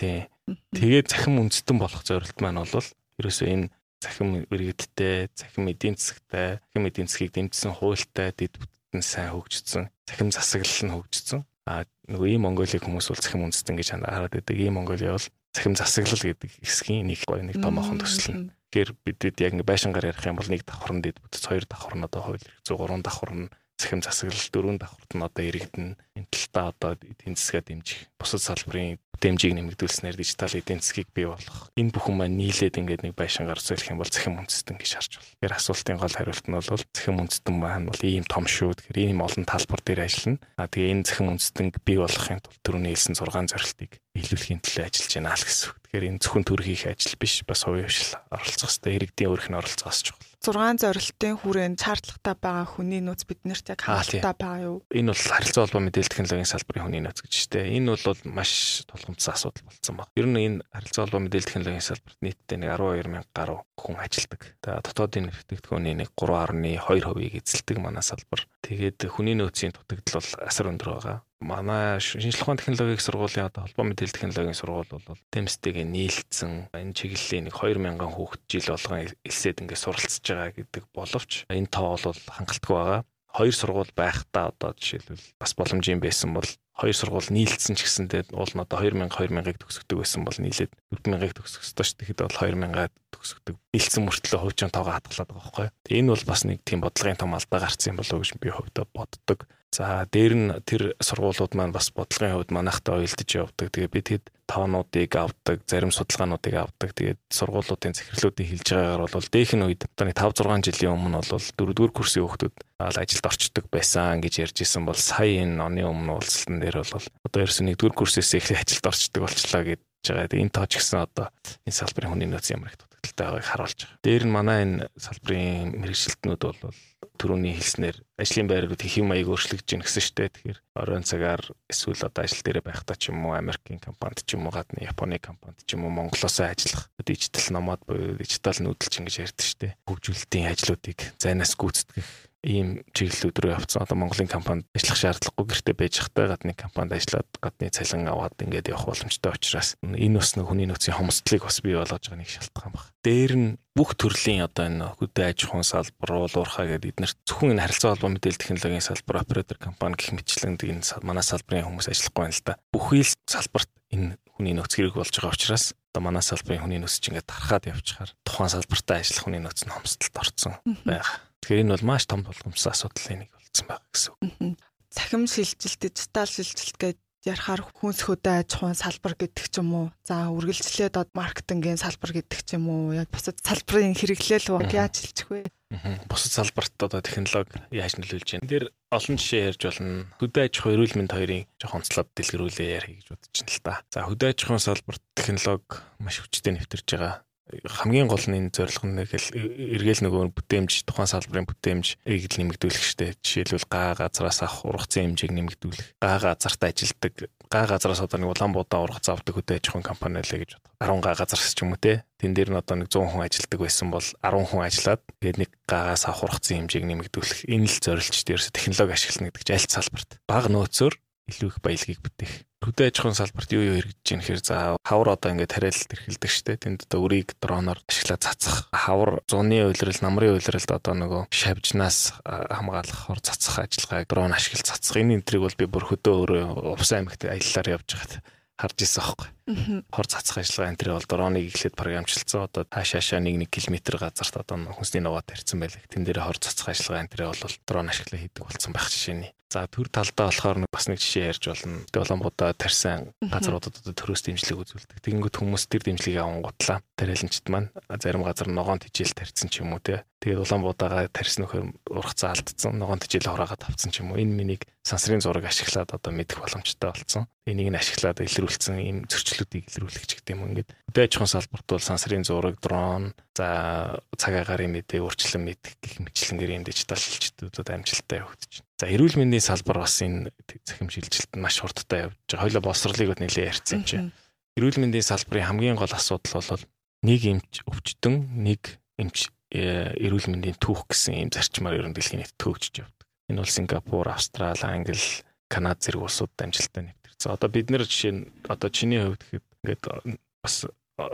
Тэгээд захин үндэстэн болох зорилт маань бол ерөөсөө энэ захим иргэдтэй, захим эдийн засагтай, захим эдийн засгийг дэмжсэн хуультай дэд бүтэн сайн хөгжсөн, захим засаглал нь хөгжсөн. А нөгөө ийм Монголыг хүмүүс бол цахим үндэстэн гэж хараад байдаг. Ийм Монголиа бол цахим засаглал гэдэг хэсгийн нэг гоё нэг томоохон төсөл нь. Тэгэхээр бидэд яг нэг байшингаар ярих юм бол нэг давхар нь дэд бүтц хоёр давхар нь одоо хууль 103 давхар нь цахим засаглал дөрвөн давхарт нь одоо иргэдэн энэ талтаа одоо эдийн засгаа дэмжих бусад салбарын дэмжийг нэмэгдүүлснээр дижитал эдийн засгийг бий болгох энэ бүхэн маань нийлээд ингээд нэг байшингаар зөвлөх юм бол цахим үндэстэн гэж харж байна. Тэгэхээр асуултын гол хариулт нь бол цахим үндэстэн маань бол ийм том шүү. Тэгэхээр ийм олон талбар дээр ажиллана. А тэгээ энэ цахим үндэстэнг бий болгохын тулд түрүүний хэлсэн 6 зорилтыг биелүүлэхийн төлөө ажиллаж байна л гэсэн үг. Тэгэхээр энэ зөвхөн төр хийх ажил биш бас хувийн хвшил оролцох хэрэгтэй. Иргэдийн өөрх нь оролцоос чухал. 6 зорилтын хүрээнд шаардлагатай байгаа хүний нөөц биднэрт яг хангалттай байгаа юу? Энэ бол харилцаа холбоо мэдээлэл технологийн салбарын хүний нөөц гэж штэ. Энэ бол маш тулгымцсан асуудал болсон баг. Ер нь энэ харилцаа холбоо мэдээлэл технологийн салбарт нийтдээ нэг 12 мянга гаруй хүн ажилладаг. За дотоодын нэвтрэгдэхүүний нэг 3.2%-ийг эзэлдэг манай салбар. Тэгээд хүний нөөцийн дутагдал бол асар өндөр байгаа манай шинжлэх ухааны технологийн сургуулийн одоо холбоо мэдээлэл технологийн сургууль бол темстэйгээ нийлцсэн энэ чиглэлийн нэг 2000 хүүхэд жил болгон элсээд ингээд суралцж байгаа гэдэг боловч энэ тоо бол хангалтгүй байгаа. Хоёр сургууль байхдаа одоо жишээлбэл бас боломж юм байсан бол хоёр сургууль нийлцсэн ч гэсэндээ уул нь одоо 2000 2000-ыг төгсгдөг байсан бол нийлээд 4000-ыг төгсөх ёстой шүү. Тэгэхэд бол 2000-аад төгсгдөг. Нийлцсэн мөртлөө хөвжин тоогоо хатгалаад байгаа байхгүй. Энэ бол бас нэг тийм бодлогын том алдаа гарсан юм болов уу гэж би хувьдаа боддог. За дээр нь тэр сургуулиуд маань бас бодлогын хувьд манайхтай уялдаж явдаг. Тэгээ бид хэд тоонуудыг авдаг, зарим судалгаануудыг авдаг. Тэгээд сургуулиудын захирлуудыг хэлж байгаагаар бол дээх нь үед одоо 5 6 жилийн өмнө бол 4 дугаар курсын хүүхдүүд ажилд орчдөг байсан гэж ярьж исэн бол сая энэ оны өмнө уулзалтан дээр бол одоо ерөөсөө 1 дугаар курсээс их ажилд орчдөг болчлаа гэж байгаа. Энэ тооч гэсэн одоо энэ салбарын хүний нөөц ямар их дутагдaltaй байгааг харуулж байгаа. Дээр нь манай энэ салбарын мэрэгжилтнүүд бол түрүүний хэлснээр ажлын байрууд хэм маяг өөрчлөгдөж гин гэсэн штэ. Тэгэхээр оройн цагаар эсвэл одоо ажил дээр байхдаа ч юм уу Америкийн компанид ч юм уу гадны Японы компанид ч юм уу Монголоос ажиллах дижитал номад буюу дижитал нүүдэлч ингэж ярьдаг штэ. Хөгжүүлэлтийн ажлуудыг зайнаас гүйцэтгэх ийм чиглэл өдрөө явцсан. Одоо Монголын компанид ажиллах шаардлагагүй гэртээ байж хахтай гадны компанид ажиллаад гадны цалин аваад ингээд явах боломжтой учраас энэ бас нэг хүний нөөцийн хомсдлыг бас бий болгож байгаа нэг шалтгаан баг. Дээр нь бүх төрлийн одоо энэ хөдөө аж ахуйн салбар, уулуурхаа гэдэг эднэр зөвхөн энэ харилцаа холбоо мэдээлэл технологийн салбар, оператор компани гэх мэтчлэн энэ манай салбарын хүмүүс ажиллахгүй байна л да. Бүхий л салбарт энэ хүний нөөц хэрэг болж байгаа учраас одоо манай салбарын хүний нөөц чинь ингээд тархаад явчихаар тухайн салбартаа ажиллах хүний нөөц нь хомсдолд орсон байгаа. Тэгэхээр энэ бол маш том болгоомжтой асуудлын нэг болсон байгаа гэсэн үг. Цахим шилжилт, дижитал шилжилт гэдэг ярахаар хүнс хөдөө аж ахуйн салбар гэдэг ч юм уу. За үргэлжлээд од маркетингийн салбар гэдэг ч юм уу. Яг бусад салбарын хэрэглээл яаж шилжих вэ? Бусад салбарт одоо технологи яаж нөлөөлж байна. Тэр олон жишээ ярьж болно. Хөдөө аж ахуй эрүүл мэнд хоёрын жоох онцлог дэлгэрүүлээ ярих гэж бодож байна л да. За хөдөө аж ахуйн салбарт технологи маш хүчтэй нэвтэрж байгаа хамгийн гол нь энэ зорилго нь нэг л эргээл нөгөө бүтээмж тухайн салбарын бүтээмж ийг л нэмэгдүүлэх штэ. Жишээлбэл гаа газраас авах ургацын хэмжээг нэмэгдүүлэх. Гаа газарт ажилдаг гаа газараас одоо нэг Улаанбуудаа ургац авдаг хөдөө аж ахуйн компани лээ гэж бодох. 10 гаа газарс ч юм уу те. Тэн дээр нь одоо нэг 100 хүн ажилдаг байсан бол 10 хүн ажиллаад тэгээд нэг гаагаас авах ургацын хэмжээг нэмэгдүүлэх. Энэ л зорилж дээрс технологи ашиглана гэдэг чинь аль салбарт. Бага нөөцөөр илүү их баялагийг бүтээх хөдөө аж ахуйн салбарт юу юу хэрэгжиж байна гэхээр за хавар одоо ингээд тариалалт эрхэлдэг штэ тэнд одоо өрийг дроноор ашиглаад цацах хавар зуны уйлрал намрын уйлралд одоо нөгөө шавжнаас хамгаалах хор цацах ажиллагааг дрон ашиглаж цацах энэ энтрийг бол би бүр хөдөө өөрөө Увсан аймагт аяллаар явж байгаад харж ирсэн аахгүй. Хор цацах ажиллагаа энэ төр бол дроныг эхлээд програмчлцсан. Одоо хаашаашаа 1 1 км газарт одоо хүнсний ногоо тарьсан байлаа. Тэн дээр хор цацах ажиллагаа энэ төр бол дрон ашиглаа хийдэг болсон байх жишээний. За төр талдаа болохоор бас нэг жишээ ярьж болно. Улаанбуудаа тарьсан газруудад одоо төрөөс дэмжлэг үзүүлдэг. Тэгэнгүүт хүмүүс тэр дэмжлэгийг авангуудлаа. Тариаланчд маань зарим газар ногоон тижэл тарьсан ч юм уу те. Тэгээд Улаанбуудаагаа тарьсан нөхөр ургацаа алдсан. Ногоон тижэл хураагаад авцсан ч юм уу. Энэ миний сансрын зураг ашиглаад одоо мэдэх боломжтой болсон. Энийг нь ашиглаад илрүүлсэн ийм зөрчлүүдийг илрүүлэх ч гэдэг юм ингээд. Хөдөө аж ахуйн салбарт бол сансрын зураг, дрон, за цаг агарын мэдээ, өөрчлөн мэдэх гэх мэтлэнгээр энэ дижитал шилжилтүүдэд амжилттай явагдаж. За эрүүл мэндийн салбар бас энэ захим шилжилт нь маш хурдтай явж байгаа. Хоёлоо боловсролыг нэлээд ярьсан юм чинь. Эрүүл мэндийн салбарын хамгийн гол асуудал бол нэг эмч өвчтөн, нэг эмч э, эрүүл мэндийн түүх гэсэн ийм зарчмаар ерөн дэлхийн нийт төгжиж явдаг. Энэ бол Сингапур, Австрали, Англи, Канада зэрэг улсуудад амжилттай нэвтэрсэн. Одоо бид нэр жишээ нь одоо чиний хувьд гэхэд ингээд бас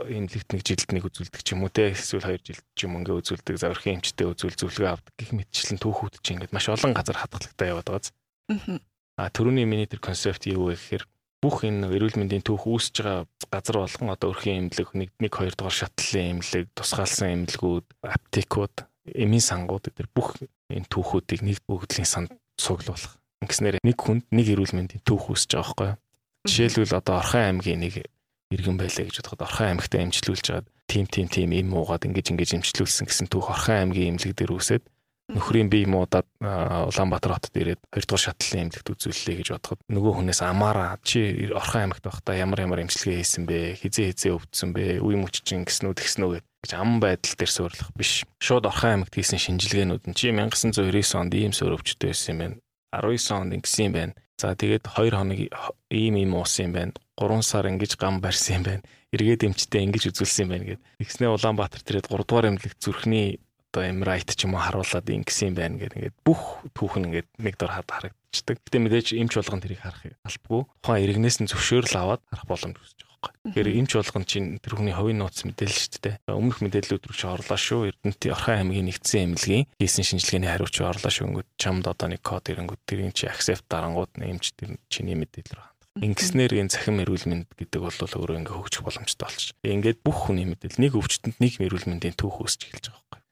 энэ лифт нэг жилд нэг үзүүлдэг ч юм уу те эсвэл хоёр жилд ч юм ингээ үзүүлдэг заврхийн эмчтэй үзүүл зөвлөгөө авдаг гэх мэтчлэн түүхүүд чинь ингээд маш олон газар хадгалагтай яваад байгаа. А төрөний миний тэр концепт юу вэ гэхээр бүх энэ эрүүл мэндийн түүх үүсэж байгаа газар болгон одоо өрхийн эмнэлэг нэг нэг хоёр дахь шатлалын эмнэлэг, тусгаалсан эмнэлгүүд, аптекууд, эмийн сангууд гэдэг бүх энэ түүхүүдийг нэг бүгдлийн санд цуглуулах. Ингэснээр нэг хүнд нэг эрүүл мэндийн түүх үүсэж байгаа байхгүй юу? Жишээлбэл одоо Орхон аймгийн нэг иргэн байлаа гэж бодоход Орхон аймагтаа эмчлүүлж жаад тим тим тим эм уугаад ингэж ингэж эмчлүүлсэн гэсэн түүх Орхон аймгийн эмнэлэг дээр үүсээд нөхрийн бие муудаад Улаанбаатар хотод ирээд хоёрдугаар шатлалын эмнэлэгт үзүүллээ гэж бодоход нөгөө хүнээс амаараа чи орхон аймагт байхдаа ямар ямар эмчилгээ хийсэн бэ? Хизээ хизээ өвдсөн бэ? Үе мөччин гэснүү тэгснүү гэж ам байдал дээр суурлах биш. Шууд орхон аймагт хийсэн шинжилгээнүүд нь чи 1999 онд ийм суур өвчтөй байсан юм байна. 19 онд ингэсэн юм байна за тэгээд 2 хоног ийм ийм уусан юм байна 3 сар ингэж гам барьсан юм байна эргээд эмчтэй ингэж үзүүлсэн юм байна гэд. Тэгснээ Улаанбаатар тэрээд 3 дугаар эмнэлэгт зүрхний одоо MRI-т ч юм уу харуулад ингэсэн юм байна гэдэг ингээд бүх түүхэн ингээд нэг дор харагдчихдаг. Гэтэ мэдээж эмч болгон тэрийг харах албагүй. Тухайн иргэнээс нь зөвшөөрөл аваад харах боломж үүсэж байхгүй. Тэгэхээр эмч болгон чинь тэр хүний хувийн нууц мэдээлэл шүү дээ. Өмнөх мэдээллүүд рүү чи орлоо шүү. Эрдэнэтийн Орхон аймгийн нэгдсэн эмнэлгийн хийсэн шинжилгээний хариуч орлоо шүү. Ингээд чамд одоо нэг код ирэнгүүт тэрийг чи accept дарангууд эмч тэр чиний мэдээлэл рүү Ингэснээр энэ цахим эрүүл мэнд гэдэг бол өөрөө ингээ хөгжих боломжтой болчих. Ингээд бүх хүний мэдээлэл нэг өвчтөнд нэг эрүүл мэндийн түүх үүсэж эхэлж байгаа байхгүй.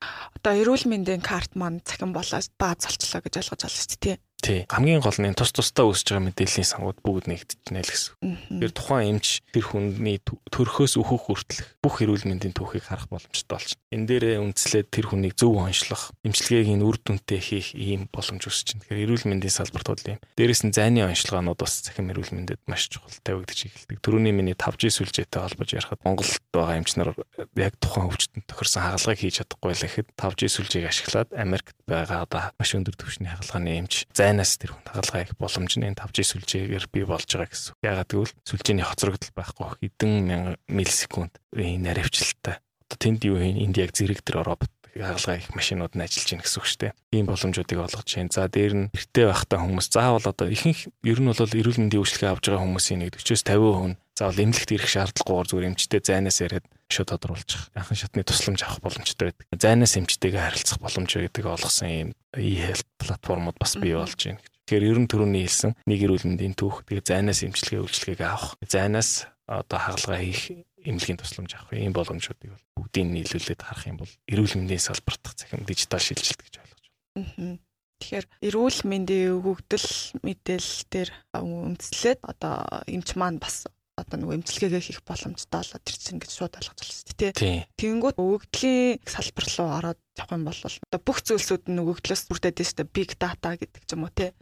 Одоо эрүүл мэндийн карт маань цахим болоод бааз болчлоо гэж ойлгож байна шүү дээ. Тий. Хамгийн гол нь тус тусдаа үүсэж байгаа мэдээллийн сангууд бүгд нэгдэж байна л гэсэн. Тэр тухайн эмч тэр хүнний төрхөөс өөхөх хүртэлх бүх эрүүл мэндийн түүхийг харах боломжтой болчихно. Энэ дээрээ үндслээд тэр хүнийг зөв онцлох, эмчилгээг нь үр дүнтэй хийх ийм боломж үүсэж байна. Тэгэхээр эрүүл мэндийн салбарт бол ийм. Дээрээс нь зайны онцлогоонууд бас захим эрүүл мэндэд маш чухал тавигдж эхэлдэг. Төрөний миний 5G сүлжээтэй холбож ярихад Монголд байгаа эмч нар яг тухайн өвчтөнд тохирсон хагалгыг хийж чадахгүй л гэхэд 5G сүлжээг ашиглаад Америкт байгаа одоо маш өндөр түвшний хагалгааны эмч зайн танаас тэр хүн хагалгаа их боломж нь 5G сүлжээгээр бий болж байгаа гэсэн. Ягаад гэвэл сүлжээний хоцрогдол байхгүй хэдэн миллисекунд наривчлалтай. Одоо тэнд юу хийн энд яг зэрэг тэр робот хагалгаа их машинууд нь ажиллаж байна гэсэн үг шүү дээ. Ийм боломжуудыг олгож байна. За дээр нь эртээ байхдаа хүмүүс заавал одоо ихэнх ер нь бол эрүүл мэндийн үйлчлэгээ авж байгаа хүмүүсийн нэг 40-50% хүн заавал эмнэлэгт ирэх шаардлагагүйгээр зүгээр эмчтэй зайнаас яриад шууд тодруулчих. Анхан шатны тусламж авах боломжтой байдаг. Зайнаас эмчтэйгээ харилцах боломж гэдэг олгосон ийм e-health платформуд бас бий болж байна. Тэгэхээр ерөн төрөний хэлсэн нэг эрүүл мэндийн түүх тэгээ зайнаас эмчилгээ үйлчлэгийг авах. Зайнаас одоо хагалгаа хийх эмнэлгийн тусламж авах ийм боломжуудыг бол бүгдийг нийлүүлээд харах юм бол эрүүл мэндийн салбарт захим дижитал шилжилт гэж ойлгож байна. Тэгэхээр эрүүл мэндийн өгөгдөл мэдээлэл дээр үндэслээд одоо эмч маань бас одоо нөгөө эмчилгээгээ хийх боломжтой болоод ирсэн гэж шууд байна шүү дээ. Тэгэнгүүт өгөгдлийн салбар руу ороод явах юм бол одоо бүх зүйлсүүд нь өгөгдлөөс бүрдээд шүү дээ. Big data гэдэг ч юм уу тий.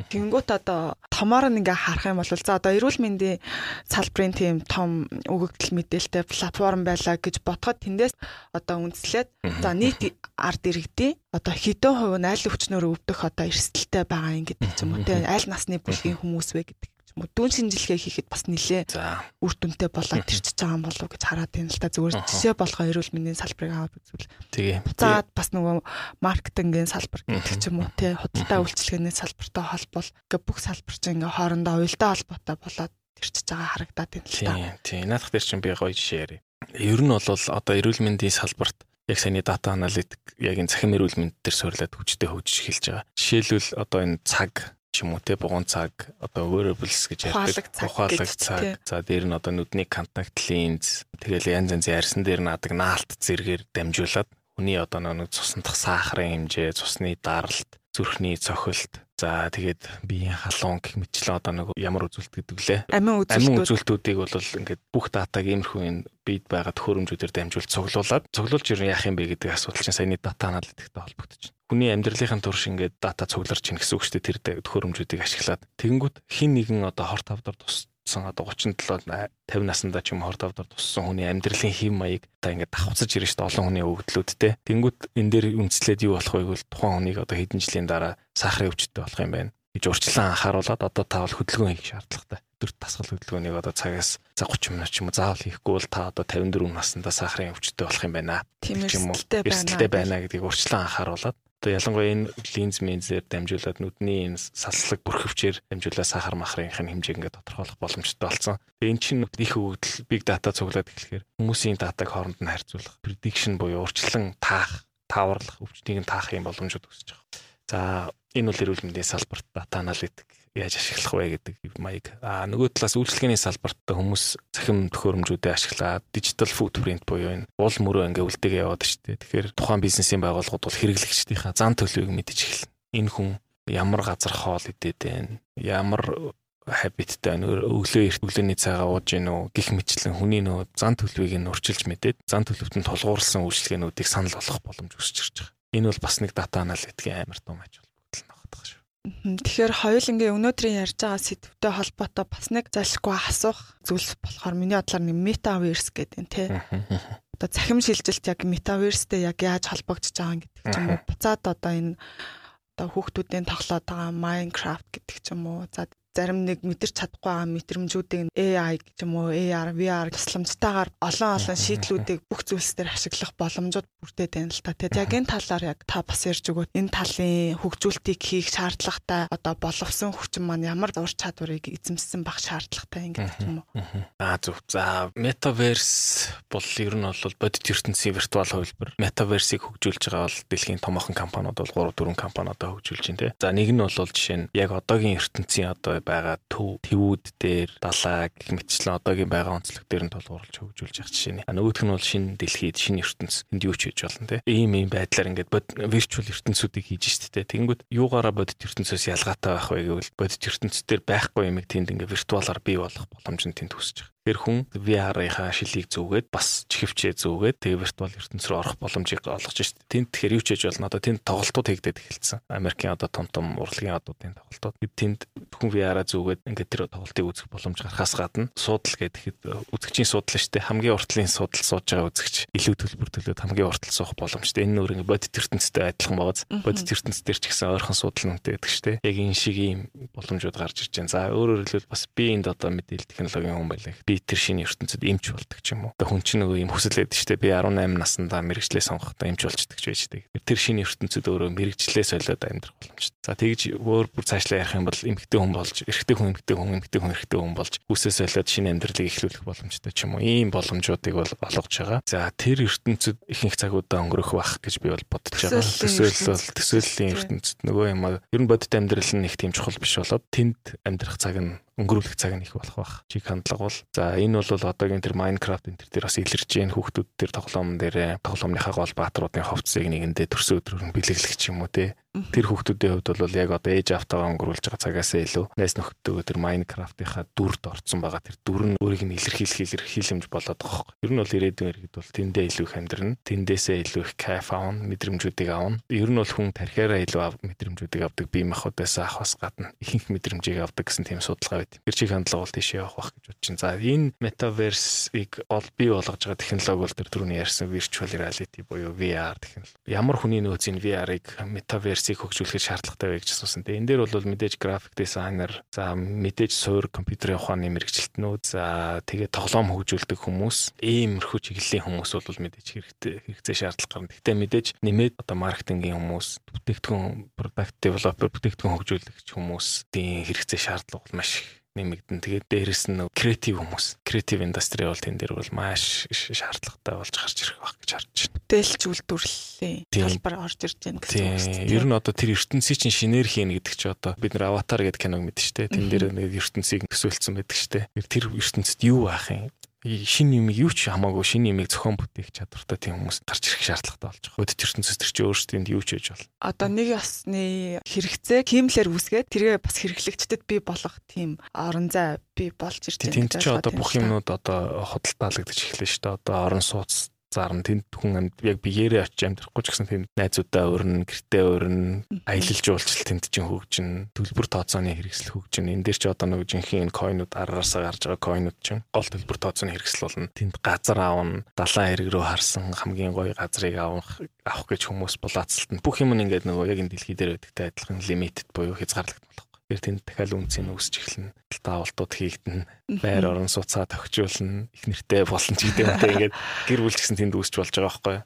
Тэгэнгүүт одоо томоор нь ингээ харах юм бол за одоо эрүүл мэндийн салбарын тийм том өгөгдөл мэдээлэлтэй платформ байлаа гэж бодоход тэндээс одоо үндэслээд за нийт ард иргэдийн одоо хэдэн хувь нь аль өвчнөөр өвдөх одоо эрсдэлтэй байгаа юм гэдэг ч юм уу тий. Аль насны бүлгийн хүмүүс вэ гэдэг дүүн шинжилгээ хийхэд бас нилээ үр дүнтэй болоод ирчихэж байгаа юм болов гэж хараад байна л та. Зүгээр жишээ болгоо эрүүл мэндийн салбарыг аваад үзвэл тэгээ заад бас нөгөө маркетингийн салбар гэдэг ч юм уу тий худалдаа үйлчилгээний салбартай холбол ингээ бүх салбар чинь ингээ хоорондоо уялдаа холбоотой болоод ирчихэж байгаа харагдаад байна л та. Тий, наадах дээр чинь би гоё жишээ яриа. Ер нь бол одоо эрүүл мэндийн салбарт яг саяны дата аналитик яг энэ захим эрүүл мэнд дээр суйрлаад хүчтэй хөгжиж эхэлж байгаа. Жишээлбэл одоо энэ цаг ч юм уу те бугуун цаг одоо wearables гэж ярьдаг ухаалаг цаг за дээр нь одоо нүдний контакт линз тэгэл янз янзын арьсан дээр надаг наалт зэргээр дамжуулаад хүний одоо нэг цуснах сахарын хэмжээ цусны даралт зүрхний цохилт За тэгээд биеийн халуун гэх мэтчлэн одоо нэг ямар үзүүлэлт гэдэг лээ. Амин үзүүлэлтүүд. Амин үзүүлэлтүүдийг бол ингээд бүх датаг иймэрхүү энэ бид байгаа төхөөрөмжүүдээр дамжуулж цуглуулад цуглуулж ирэн яах юм бэ гэдэг асуудал чинь саяны дата аналитиктэй холбогдож. Хүний амьдралынхаа турш ингээд дата цугларч ийн гэсэн үг шүү дээ тэр төхөөрөмжүүдийг ашиглаад. Тэгэнгүүт хин нэгэн одоо хорт тавдар тус туссан одоо 37 50 наснда ч юм хор давдар туссан хүний амьдралын хэм маяг та ингээд давхцаж ирж штэ олон хүний өвдлүүдтэй. Тэнгүүт энэ дээр үндэслээд юу болох вэ гэвэл тухайн хүнийг одоо хэдэн жилийн дараа сахарын өвчтөй болох юм байна гэж урьдчилан анхааруулад одоо та бол хөдөлгөөн хийх шаардлагатай. Өдөрт тасгал хөдөлгөөнийг одоо цагаас цаг 30 минут ч юм уу заавал хийхгүй бол та одоо 54 наснда сахарын өвчтөй болох юм байна. Тийм ээ. Эрсдэлтэй байна гэдгийг урьдчилан анхааруулад Одоо ялангуяа энэ линз мензээр дамжуулаад нүдний энэ салслаг бүрхөвчээр дамжуулаад сахар махрынх нь хэмжээг ингээд тодорхойлох боломжтой болсон. Тэгээ эн чинь их өгдөл big data цуглаад эхлэхээр хүмүүсийн датаг хооронд нь харьцуулах, prediction буюу урьдчилан таах, тааварлах, өвчтнийг нь таах юм боломжууд өсөж байгаа. За энэ бол эрүүл мэндийн салбарт дата аналитик яаж ашиглах вэ гэдэг маяг. Аа нөгөө талаас үйлчлэгээний салбарт хүмүүс цахим төхөөрөмжүүдэд ашиглаад digital footprint буюу энэ уул мөрөө ингээ үлдээгээ яваад штэ. Тэгэхээр тухайн бизнесийн байгууллагууд бол хэрэглэгчдийнхаа зан төлөвийг мэдэж эхэлнэ. Энэ хүн ямар газар хоол идээд байна? Ямар habitтай өглөө эрт өглөөний цагаа ууж гин үү гих мэтлэн хүний нөө зан төлөвийг нь урчилж мэдээд зан төлөвт нь тулгуурласан үйлчлэгээнүүдийг санал болгох боломж үүсэж ирж байгаа. Энэ бол бас нэг дата аналитикийн амар том аж холбогдол нэг байгаа шүү. Тэгэхээр хоёул ингээ өнөөдрийн ярьж байгаа сэдвтэй холбоотой бас нэг залхихгүй асуух зүйлс болохоор миний бодлоор нэг метаверс гэдэг юм тий. Одоо цахим шилжилт яг метаверстэй яг яаж холбогдож байгаа гэдэг ч юм уу. Буцаад одоо энэ одоо хүүхдүүдийн тоглоод байгаа Minecraft гэдэг ч юм уу. За зарим нэг мэдэрч чадахгүй байгаа мэдрэмжүүдийг AI гэж юм уу AR VR тусламжтайгаар олон олон шийдлүүдийг бүх зүйлс дээр ашиглах боломжууд бүрдээд байна л та. Тэгээд яг энэ талаар яг та бас ярьж өгөөд энэ талын хөгжүүлтийг хийх шаардлагатай одоо боловсон хүчин маань ямар ур чадварыг эзэмссэн бах шаардлагатай ингэдэг юм уу? Аа зөв. За metaverse бол ер нь бол бодит ертөнцийн виртуал хувилбар. Metaverse-ийг хөгжүүлж байгаа бол дэлхийн томоохон компаниуд бол 3 4 компаниудаа хөгжүүлж байна те. За нэг нь бол жишээ нь яг одоогийн ертөнцийн одоо байгаа төв твүүд дээр далаа гэх мэтчлэн одоогийн байгаа онцлог дээр нь тулгуурлаж хөгжүүлж явах жишээ. А нөгөөх нь бол шинэ дэлхийд шинэ ертөнц энд юу ч хийж болно те. Ийм ийм байдлаар ингээд виртуал ертөнцүүдийг хийж штэ те. Тэнгүүд юугаараа бодит ертөнцөөс ялгаатай байх вэ гэвэл бодит ертөнц дээр байхгүй юмыг тэнд ингээд виртуалаар бий болгох боломж нь тэнд байгаа. Тэр хүн VR-ийнхаа шилийг зүгээд бас чихвчээ зүгээд тэгээ виртуал ертөнц рүү орох боломжийг олгож шít. Тэнд тэгэхээр юу ч хийж болно. Одоо тэнд тоглолтууд хийгдээд эхэлсэн. Америкийн одоо том том урлагийн одуудын тоглолтууд. Тэнд хүн VR-а зүгээд ингээд тэр тоглолтыг үзэх боломж гарахаас гадна суудал гэдэг үзэгчийн суудал шүү дээ. Хамгийн уртлын суудал сууж байгаа үзэгч илүү төлбөр төлөөд хамгийн уртал суух боломжтой. Энэ нөр ингээд бодит ертөнцтэй адилхан байгааз бодит ертөнц дээр ч гэсэн ойрхон суудал нүнтэй гэдэг шүү дээ. Яг энэ шиг ийм боломжууд гарч ирж байна. За өөрөөр хэлбэл бас би энд одоо мэдээлэл технологийн хүн байлаа би тэр шинэ ертөнцид эмч болдог ч юм уу. Хүн чинь нөгөө юм хүсэлээд штэ би 18 наснда мэрэгчлээ сонгохдоо эмч болчдөг ч байж тийг. Тэр шинэ ертөнцид өөрөө мэрэгчлээ солиод амьдрах боломжтой. За тэгж өөр бүр цаашлаа ярих юм бол эмгтэй хүн болж, эрэгтэй хүн эмгтэй хүн, эмгтэй хүн эрэгтэй хүн болж үсээ солиод шинэ амьдралыг эхлүүлэх боломжтой ч юм уу. Ийм боломжуудыг бол олгож байгаа. За тэр ертөнцид ихэнх цагуудаа өнгөрөх бах гэж би бол бодож байгаа. Төсөөлөл төсөөллийн ертөнцид нөгөө юм ер нь бодит амьдрал нь их тийм чухал биш болоод тэнд амьдрах цаг нь өнгөрүүлэх цаг нь их болох бах. Чиг хандлага бол за энэ бол одоогийн тэр Minecraft энэ төр бас илэрч जैन хүүхдүүд тэр тоглоом дээр тоглоомныхаа гол баатруудын ховцыг нэгэндээ төрсөн өдрөөр нь бэлэглэх юм уу те тэр хүүхдүүдийн хувьд бол яг одоо ээж автагаа өнгөрүүлж байгаа цагаас илүү найс нөхдөдөө тэр Minecraft-ийнхаа дүрд орцсон байгаа тэр дүр нь өөрийг нь илэрхийлэх илэрхийлэмж болоод байгаа хөөе. Ер нь бол ирээдүйн иргэд бол тэндээ илүү их амьдрна. Тэндээсээ илүү их кайф аавна, мэдрэмжүүдийг аавна. Ер нь бол хүн тархиараа илүү мэдрэмжүүдийг авдаг бие махбодоос ахвас гадна ихэнх мэдрэмжийг авдаг гэсэн тийм судалгаа байд. Тэр чиг хандлага бол тийшээ явах байх гэж байна. За энэ metaverse-ийг ол бий болгож байгаа технологи бол тэр түрүүний ярьсан virtual reality буюу VR технологи. Ямар хүний нөөц энэ VR-ыг metaverse процессыг хөгжүүлэхэд шаардлагатай вэ гэж асуусан. Тэгээ энэ дээр бол мэдээж график дизайнер, за мэдээж суур компьютерийн ухааны мэрэгчлэлтнүүд, за тэгээ тоглоом хөгжүүлдэг хүмүүс, иймэрхүү чиглэлийн хүмүүс бол мэдээж хэрэгтэй хэрэгцээ шаардлага гарна. Гэхдээ мэдээж нэмээд одоо маркетингийн хүмүүс, бүтээгдэхүүн product developer, бүтээгдэхүүн хөгжүүлэгч хүмүүсийн хэрэгцээ шаардлага бол маш их нэмэгдэн. Тэгээд дээрэс нь креатив хүмүүс, креатив индастри бол тэн дээр бол маш шаардлагатай болж гарч ирэх байх гэж харж байна. Бүтээлч үйлдвэрлэлийн талбар орж ирж байна гэсэн үг тийм. Ер нь одоо тэр ертөнцийн чинь шинээр хийн гэдэг чи одоо бид нар аватар гэдэг киног мэдэн штэ. Тэн дээр нэг ертөнцийг төсөөлсөн байдаг штэ. Тэр ертөнцид юу байх юм? Шин юмыг юу ч хамаагүй шин юмыг зохион бүтээх чадвартай тийм хүмүүс гарч ирэх шаардлагатай болж байгаа. Өдөд ертөнцөөс төр чи өөрсдөнд юу ч хийж болно. Одоо нэг ясны хэрэгцээ кимлэр үүсгээд тэргээ бас хэрэглэгчдэд бий болгох тийм орон зай бий болж ирж байна. Тэнд чи одоо бүх юмнууд одоо худалдаалагдаж эхэлнэ шүү дээ. Одоо орон сууц зарна тэнд хүн амьд яг биеэрээ очиж амьдрахгүй ч гэсэн тэнд найзуудаа өрнө, гэртээ өрнө, аялал жуулчлал тэнд чинь хөгжин, төлбөр тооцооны хэрэгсэл хөгжин. Энэ дээр ч одоо нэг жинхэнэ энэ койнууд араасаа гарч байгаа койнууд чинь гол төлбөр тооцооны хэрэгсэл болно. Тэнд газар аавна, далайн хэрэг рүү харсан хамгийн гоё газрыг авах авах гэж хүмүүс булаацалтна. Бүх юм ингээд нөгөө яг энэ дэлхий дээр байдагтай адилхан лимитэд буюу хязгаарлагдмал Тэгэхээр тэнд дахиад үнцийн үүсч эхэлнэ. Даавалтууд хийгдэнэ. Байр орон сууцаа тохижуулна. Их нэртэй болно ч гэдэг юм те ингээд гэр бүл гэсэн тэнд үүсч болж байгаа байхгүй юу?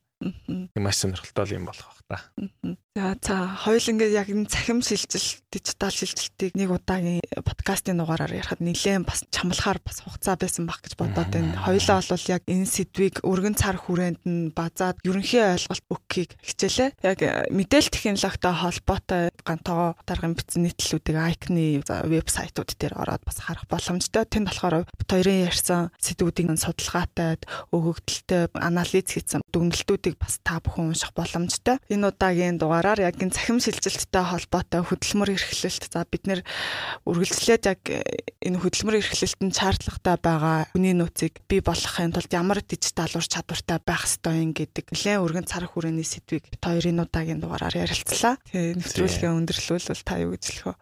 Маш сонирхолтой юм болох бах та. За за хоёул ингээд яг энэ цахим шилжилт, дижитал шилжилтийг нэг удаагийн подкастын дугаараар ярихад нэлээд бас чамлахаар бас хугацаа байсан баг гэж бодоод байна. Хоёулаа бол яг энэ сэдвийг өргөн цар хүрээнд нь базаад ерөнхий ойлголт өгөхийг хичээлээ. Яг э, мэдээлэл технологитой холбоотой гантоо даргын бичсэн нийтлүүдийг Icon-ы вебсайтууд дээр ороод бас харах боломжтой. Тэнд болохоор хоёрын ярьсан сэдвүүдийн судалгаатай, өгөгдөлтэй анализ хийсэн дүгнэлтүүдийг бас та бүхэн унших боломжтой. Энэ удаагийн дугаар дугаараар яг энэ цахим шилжилттэй холбоотой хөдөлмөр эрхлэлт за бид нэр үргэлжлээд яг энэ хөдөлмөр эрхлэлтэнд шаардлагатай байгаа хүний нөөцийг бий болгохын тулд ямар дижитал ур чадвартай байх ёстой юм гэдэг нэлээд өргөн цар хүрээний сэдвийг хоёрын удаагийн дугаараар ярилцлаа. Тэгээ нэвтрүүлгээ өндөрлүүлвэл та юу гэж хэлэх вэ?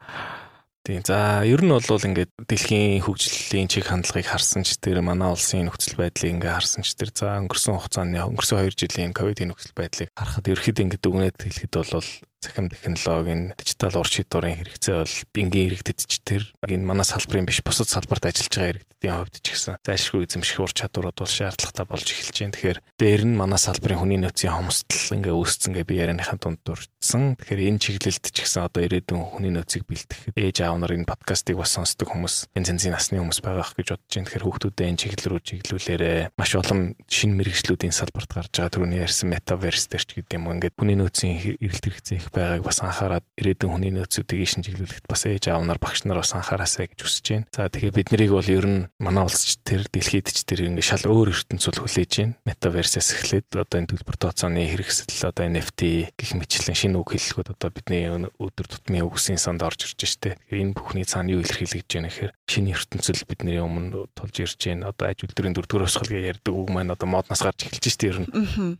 Тийм. За ер нь бол ингээд дэлхийн хөгжлийн чиг хандлагыг харсан ч тэр манай улсын нөхцөл байдлыг ингээд харсан ч тэр за өнгөрсөн хугацааны өнгөрсөн 2 жилийн ковидын нөхцөл байдлыг харахад ерөөхдөө ингээд дүгнээд хэлэхэд бол цахим технологийн дижитал ур шийдвэрийн хэрэгцээ бол бингийн иргэдэд ч тэр энэ манай салбарын биш бусад салбарт ажиллаж байгаа иргэдийн хувьд ч гэсэн зайлшгүй эзэмших ур чадварууд бол шаардлагатай болж эхэлж байна. Тэгэхээр дээр нь манай салбарын хүний нөөцийн хомсдол ингээ үүсцэн гэ би ярианыхаа дунд дурдсан. Тэгэхээр энэ чиглэлд ч гэсэн одоо ирээдүйн хүний нөөцийг бэлтгэхэд ээж аав нар энэ подкастыг бас сонсдог хүмүүс энэ цэнзийн насны хүмүүс байгаа ах гэж бодож байна. Тэгэхээр хүүхдүүдэд энэ чиглэл рүү чиглүүлээрээ маш олон шинэ мэрэгжлүүдийн салбарт гарч байгаа түрүүний ярьсан метаверс дээр ч гэдэг юм ингээд хүний нөөцийн эрэлт хэрэгцээ их байгааг бас анхаарад ирээдүйн хүний нөөцүүдийг шинжилүүлэхэд бас ээж аав нар багш нар бас анхаараасай гэж хүсэж байна. За тэгэхээр бид нарыг бол ер нь манай улсч тэр дэлхийд ч тэр ингээ шал өөр ертөнцөл хүлээж байна. Метаверсээс эхлээд одоо энэ төлбөр тооцооны хэрэгсэл одоо NFT гэх мэтлэн шинэ үг хэллэгүүд одоо бидний өдөр тутмын үгсийн санд орж ирж штэ. Энэ бүхний цаана юу илэрхийлж байна гэхээр шинэ ертөнцөл бидний өмнө тулж ирж байна. Одоо аж үйлдвэрийн дөрөвдүгээр гэж ярьдаг үг маань одоо моднаас гарч эхэлж штэ ер нь.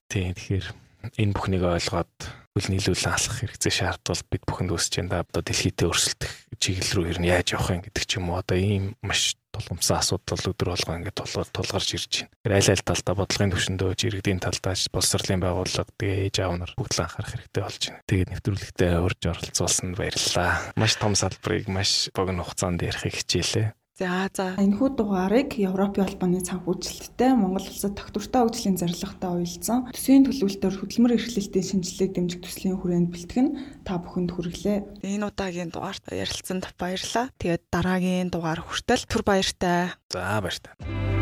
Тийм тэгэхээр энэ бүхнийг ойлгоод хөл нийлүүлэн алхах хэрэгцээ шаардвал бид бүхэнд үсэж байна. Одоо дэлхийдээ өрсөлдөх чиглэл рүү ер нь яаж явах юм гэдэг ч юм уу. Одоо ийм маш тулгымсан асуудал өдөр болгоо ингээд тулгарч ирж байна. Тэр аль аль талдаа бодлогын төвшөндөө иргэдийн талдаа боловсролын байгууллага тэгээ ээж аав нар бүгд л анхаарах хэрэгтэй болж байна. Тэгээд нэвтрүүлэгтээ урьж оролцуулсанд баярлалаа. Маш том салбарыг маш богино хугацаанд ярихыг хичээлээ. За за энэхүү дугаарыг Европын холбооны санхүүжилттэй Монгол улсад тогтвортой хөгжлийн зорилготой уялдсан төсвийн төлөвлөлтөөр хөдөлмөр эрхлэлтийн шинжилгээг дэмжих төслийн хүрээнд бэлтгэн та бүхэнд хүргэлээ. Энэ удаагийн дугаарт ярилцсанд баярлалаа. Тэгээд дараагийн дугаар хүртэл түр баяртай. За баяртай.